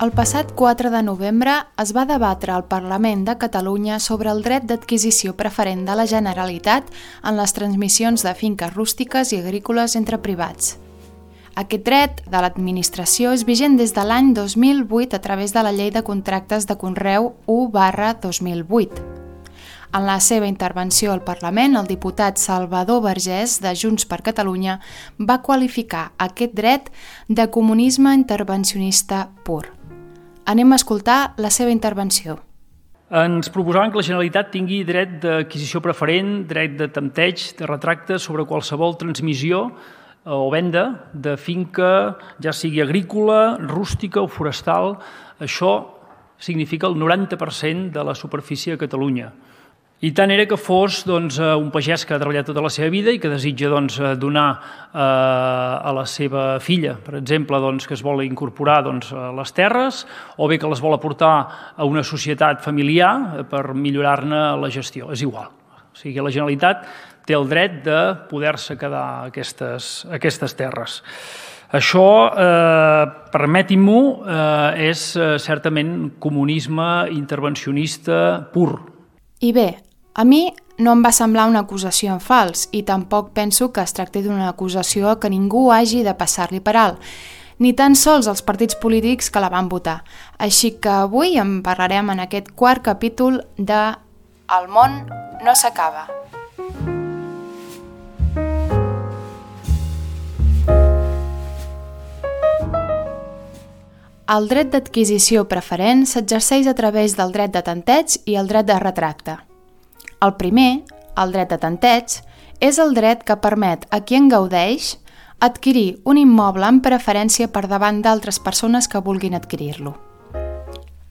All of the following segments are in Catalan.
El passat 4 de novembre es va debatre al Parlament de Catalunya sobre el dret d'adquisició preferent de la Generalitat en les transmissions de finques rústiques i agrícoles entre privats. Aquest dret de l'administració és vigent des de l'any 2008 a través de la Llei de Contractes de Conreu 1 barra 2008. En la seva intervenció al Parlament, el diputat Salvador Vergés, de Junts per Catalunya, va qualificar aquest dret de comunisme intervencionista pur. Anem a escoltar la seva intervenció. Ens proposaven que la Generalitat tingui dret d'adquisició preferent, dret de tempteig, de retracte sobre qualsevol transmissió eh, o venda de finca, ja sigui agrícola, rústica o forestal. Això significa el 90% de la superfície de Catalunya. I tant era que fos doncs, eh, un pagès que ha treballat tota la seva vida i que desitja doncs, eh, donar eh, a la seva filla, per exemple, doncs, que es vol incorporar doncs, a les terres o bé que les vol aportar a una societat familiar eh, per millorar-ne la gestió. És igual. O sigui, la Generalitat té el dret de poder-se quedar aquestes, aquestes terres. Això, eh, permetin-m'ho, eh, és certament comunisme intervencionista pur. I bé, a mi no em va semblar una acusació en fals i tampoc penso que es tracti d'una acusació que ningú hagi de passar-li per alt, ni tan sols els partits polítics que la van votar. Així que avui en parlarem en aquest quart capítol de El món no s'acaba. El dret d'adquisició preferent s'exerceix a través del dret de tanteig i el dret de retracte. El primer, el dret de tanteig, és el dret que permet a qui en gaudeix adquirir un immoble en preferència per davant d'altres persones que vulguin adquirir-lo.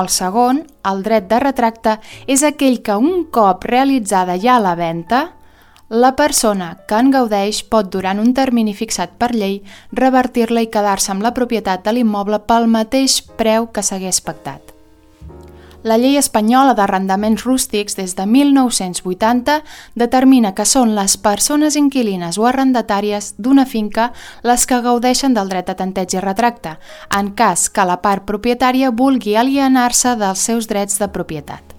El segon, el dret de retracte, és aquell que un cop realitzada ja la venda, la persona que en gaudeix pot, durant un termini fixat per llei, revertir-la i quedar-se amb la propietat de l'immoble pel mateix preu que s'hagués pactat. La llei espanyola d'arrendaments rústics des de 1980 determina que són les persones inquilines o arrendatàries d'una finca les que gaudeixen del dret de tanteig i retracte, en cas que la part propietària vulgui alienar-se dels seus drets de propietat.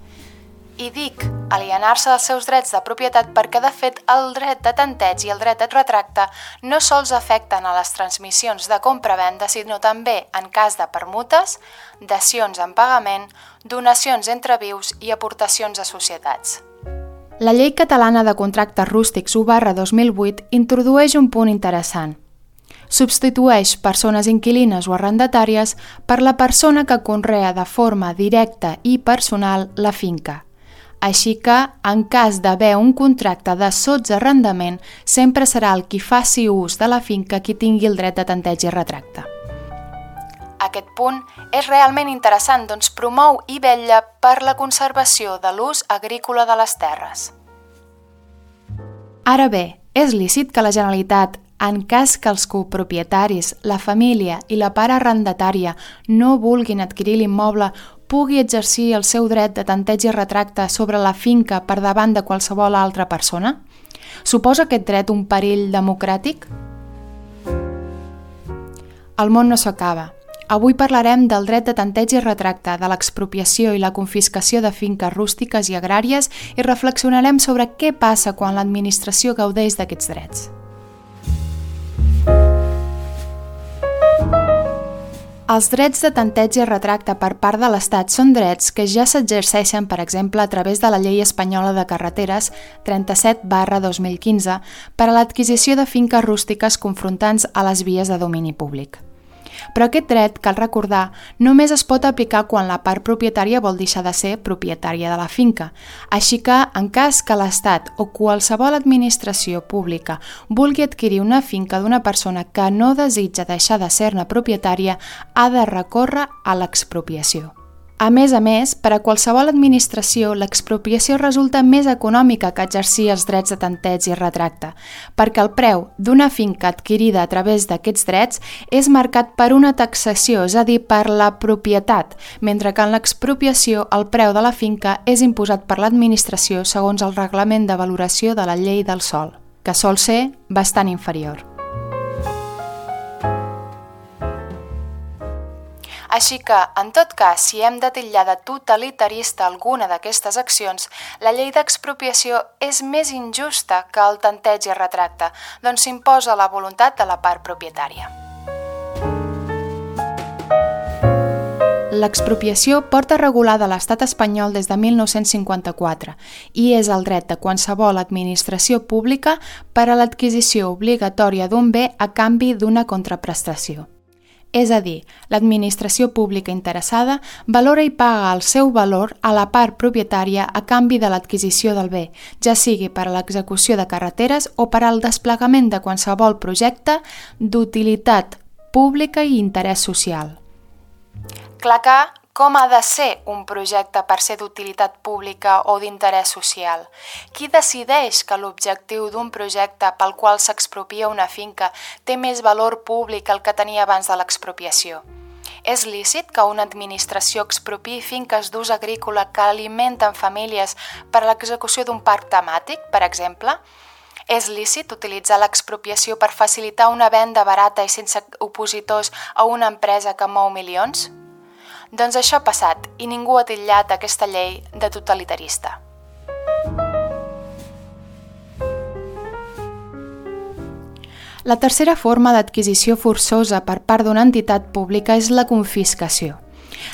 I dic alienar-se dels seus drets de propietat perquè, de fet, el dret de tanteig i el dret de retracte no sols afecten a les transmissions de compra-venda, sinó també en cas de permutes, dacions en pagament, donacions entre vius i aportacions a societats. La llei catalana de contractes rústics 1 barra 2008 introdueix un punt interessant. Substitueix persones inquilines o arrendatàries per la persona que conrea de forma directa i personal la finca, així que, en cas d'haver un contracte de sotsarrendament, sempre serà el qui faci ús de la finca qui tingui el dret de tanteig i retracte. Aquest punt és realment interessant, doncs promou i vetlla per la conservació de l'ús agrícola de les terres. Ara bé, és lícit que la Generalitat, en cas que els copropietaris, la família i la part arrendatària no vulguin adquirir l'immoble pugui exercir el seu dret de tanteig i retracte sobre la finca per davant de qualsevol altra persona? Suposa aquest dret un perill democràtic? El món no s'acaba. Avui parlarem del dret de tanteig i retracte, de l'expropiació i la confiscació de finques rústiques i agràries i reflexionarem sobre què passa quan l'administració gaudeix d'aquests drets. Els drets de tanteig i retracte per part de l'Estat són drets que ja s'exerceixen, per exemple, a través de la Llei Espanyola de Carreteres 37 barra 2015 per a l'adquisició de finques rústiques confrontants a les vies de domini públic. Però aquest dret, cal recordar, només es pot aplicar quan la part propietària vol deixar de ser propietària de la finca. Així que, en cas que l'Estat o qualsevol administració pública vulgui adquirir una finca d'una persona que no desitja deixar de ser-ne propietària, ha de recórrer a l'expropiació. A més a més, per a qualsevol administració, l'expropiació resulta més econòmica que exercir els drets de tanteig i retracte, perquè el preu d'una finca adquirida a través d'aquests drets és marcat per una taxació, és a dir, per la propietat, mentre que en l'expropiació el preu de la finca és imposat per l'administració segons el reglament de valoració de la llei del sol, que sol ser bastant inferior. Així que, en tot cas, si hem de titllar de totalitarista alguna d'aquestes accions, la llei d'expropiació és més injusta que el tanteig i retracte, doncs s'imposa la voluntat de la part propietària. L'expropiació porta regulada l'estat espanyol des de 1954 i és el dret de qualsevol administració pública per a l'adquisició obligatòria d'un bé a canvi d'una contraprestació. És a dir, l'administració pública interessada valora i paga el seu valor a la part propietària a canvi de l'adquisició del bé, ja sigui per a l'execució de carreteres o per al desplegament de qualsevol projecte d'utilitat pública i interès social. Clar que, com ha de ser un projecte per ser d'utilitat pública o d'interès social? Qui decideix que l'objectiu d'un projecte pel qual s'expropia una finca té més valor públic el que tenia abans de l'expropiació? És lícit que una administració expropiï finques d'ús agrícola que alimenten famílies per a l'execució d'un parc temàtic, per exemple? És lícit utilitzar l'expropiació per facilitar una venda barata i sense opositors a una empresa que mou milions? Doncs això ha passat i ningú ha titllat aquesta llei de totalitarista. La tercera forma d'adquisició forçosa per part d'una entitat pública és la confiscació.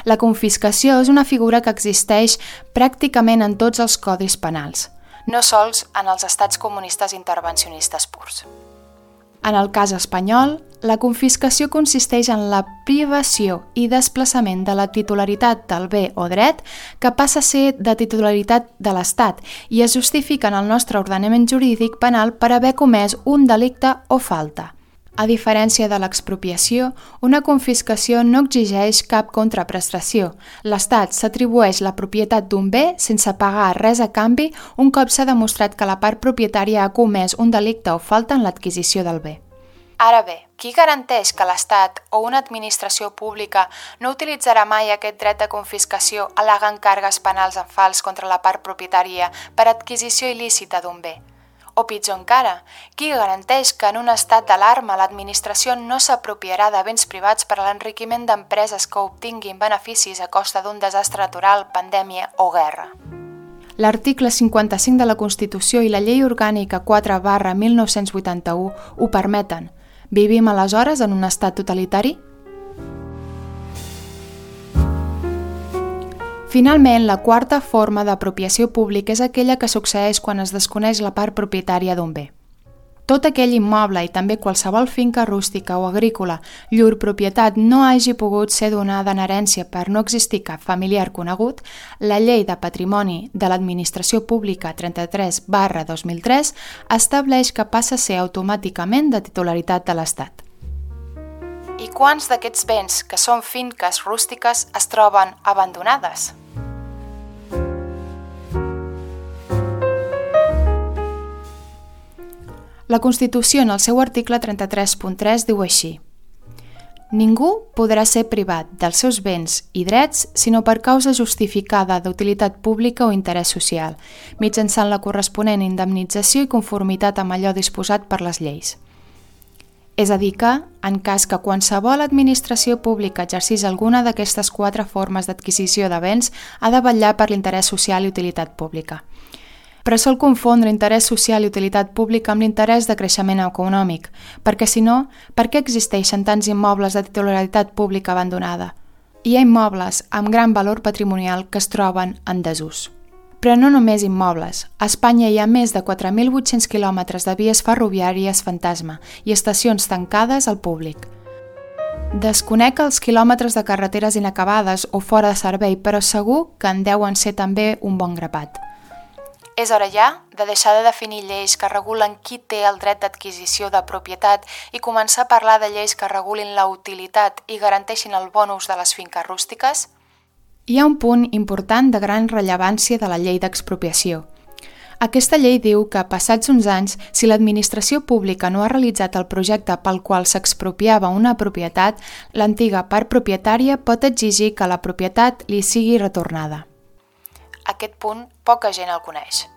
La confiscació és una figura que existeix pràcticament en tots els codis penals, no sols en els estats comunistes intervencionistes purs. En el cas espanyol, la confiscació consisteix en la privació i desplaçament de la titularitat del bé o dret que passa a ser de titularitat de l'Estat i es justifica en el nostre ordenament jurídic penal per haver comès un delicte o falta. A diferència de l'expropiació, una confiscació no exigeix cap contraprestació. L'Estat s'atribueix la propietat d'un bé sense pagar res a canvi un cop s'ha demostrat que la part propietària ha comès un delicte o falta en l'adquisició del bé. Ara bé, qui garanteix que l'Estat o una administració pública no utilitzarà mai aquest dret de confiscació al·legant càrregues penals en fals contra la part propietària per adquisició il·lícita d'un bé? O pitjor encara, qui garanteix que en un estat d'alarma l'administració no s'apropiarà de béns privats per a l'enriquiment d'empreses que obtinguin beneficis a costa d'un desastre natural, pandèmia o guerra? L'article 55 de la Constitució i la Llei Orgànica 4 barra 1981 ho permeten. Vivim aleshores en un estat totalitari? Finalment, la quarta forma d'apropiació pública és aquella que succeeix quan es desconeix la part propietària d'un bé. Tot aquell immoble i també qualsevol finca rústica o agrícola llur propietat no hagi pogut ser donada en herència per no existir cap familiar conegut, la Llei de Patrimoni de l'Administració Pública 33 barra 2003 estableix que passa a ser automàticament de titularitat de l'Estat. I quants d'aquests béns, que són finques rústiques, es troben abandonades? La Constitució, en el seu article 33.3, diu així Ningú podrà ser privat dels seus béns i drets sinó per causa justificada d'utilitat pública o interès social, mitjançant la corresponent indemnització i conformitat amb allò disposat per les lleis. És a dir que, en cas que qualsevol administració pública exercís alguna d'aquestes quatre formes d'adquisició de béns, ha de vetllar per l'interès social i utilitat pública però sol confondre interès social i utilitat pública amb l'interès de creixement econòmic, perquè si no, per què existeixen tants immobles de titularitat pública abandonada? Hi ha immobles amb gran valor patrimonial que es troben en desús. Però no només immobles. A Espanya hi ha més de 4.800 quilòmetres de vies ferroviàries fantasma i estacions tancades al públic. Desconec els quilòmetres de carreteres inacabades o fora de servei, però segur que en deuen ser també un bon grapat. És hora ja de deixar de definir lleis que regulen qui té el dret d'adquisició de propietat i començar a parlar de lleis que regulin la utilitat i garanteixin el bon ús de les finques rústiques? Hi ha un punt important de gran rellevància de la llei d'expropiació. Aquesta llei diu que, passats uns anys, si l'administració pública no ha realitzat el projecte pel qual s'expropiava una propietat, l'antiga part propietària pot exigir que la propietat li sigui retornada. Aquest punt poca gent el coneix.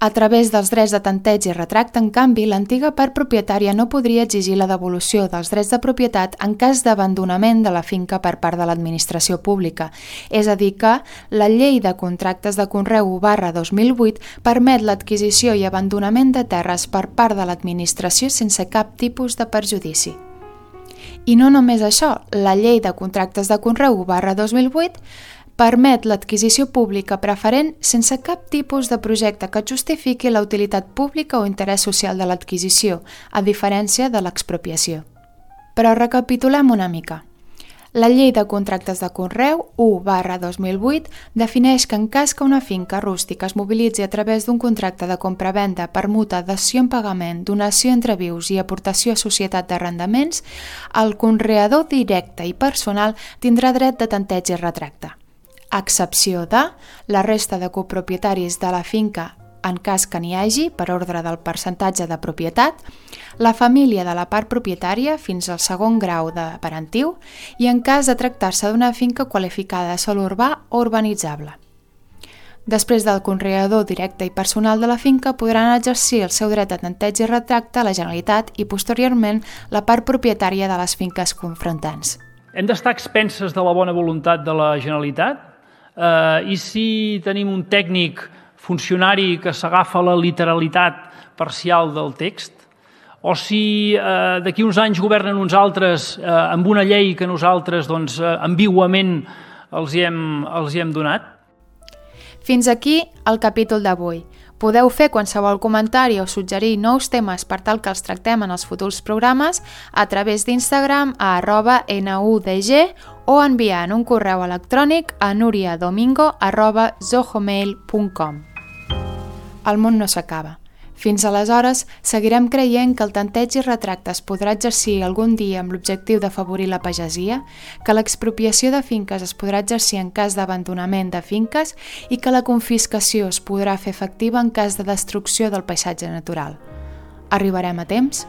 A través dels drets de tanteig i retracte, en canvi, l'antiga part propietària no podria exigir la devolució dels drets de propietat en cas d'abandonament de la finca per part de l'administració pública. És a dir que la llei de contractes de Conreu barra 2008 permet l'adquisició i abandonament de terres per part de l'administració sense cap tipus de perjudici. I no només això, la llei de contractes de Conreu barra 2008 permet l'adquisició pública preferent sense cap tipus de projecte que justifiqui la utilitat pública o interès social de l'adquisició, a diferència de l'expropiació. Però recapitulem una mica. La llei de contractes de Conreu 1 barra 2008 defineix que en cas que una finca rústica es mobilitzi a través d'un contracte de compra-venda, permuta, dació en pagament, donació entre vius i aportació a societat d'arrendaments, el conreador directe i personal tindrà dret de tanteig i retracte a excepció de la resta de copropietaris de la finca en cas que n'hi hagi, per ordre del percentatge de propietat, la família de la part propietària fins al segon grau de parentiu i en cas de tractar-se d'una finca qualificada de sol urbà o urbanitzable. Després del conreador directe i personal de la finca podran exercir el seu dret a tanteig i retracte a la Generalitat i posteriorment la part propietària de les finques confrontants. Hem d'estar expenses de la bona voluntat de la Generalitat Eh, I si tenim un tècnic funcionari que s'agafa la literalitat parcial del text? O si eh, d'aquí uns anys governen uns altres eh, amb una llei que nosaltres doncs, eh, ambiguament els hi, hem, els hi hem donat? Fins aquí el capítol d'avui. Podeu fer qualsevol comentari o suggerir nous temes per tal que els tractem en els futurs programes a través d'Instagram a arroba nudg o enviant un correu electrònic a nuriadomingo arroba zohomail.com. El món no s'acaba. Fins aleshores, seguirem creient que el tanteig i retracte es podrà exercir algun dia amb l'objectiu d'afavorir la pagesia, que l'expropiació de finques es podrà exercir en cas d'abandonament de finques i que la confiscació es podrà fer efectiva en cas de destrucció del paisatge natural. Arribarem a temps?